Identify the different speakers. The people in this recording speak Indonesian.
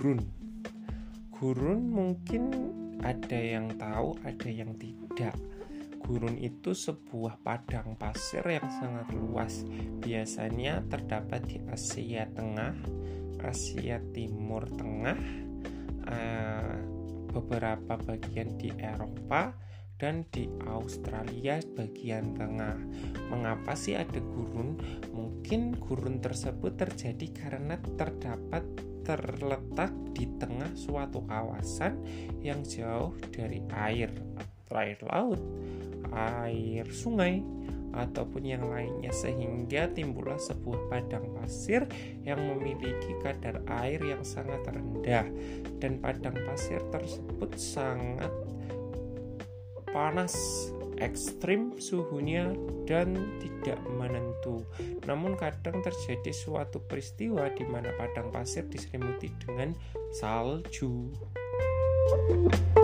Speaker 1: gurun. Gurun mungkin ada yang tahu, ada yang tidak. Gurun itu sebuah padang pasir yang sangat luas. Biasanya terdapat di Asia Tengah, Asia Timur Tengah, eh, beberapa bagian di Eropa, dan di Australia bagian tengah. Mengapa sih ada gurun? Mungkin gurun tersebut terjadi karena terdapat terletak di tengah suatu kawasan yang jauh dari air, air laut, air sungai, ataupun yang lainnya sehingga timbullah sebuah padang pasir yang memiliki kadar air yang sangat rendah dan padang pasir tersebut sangat panas ekstrim suhunya dan tidak menentu. Namun kadang terjadi suatu peristiwa di mana padang pasir diselimuti dengan salju. thank you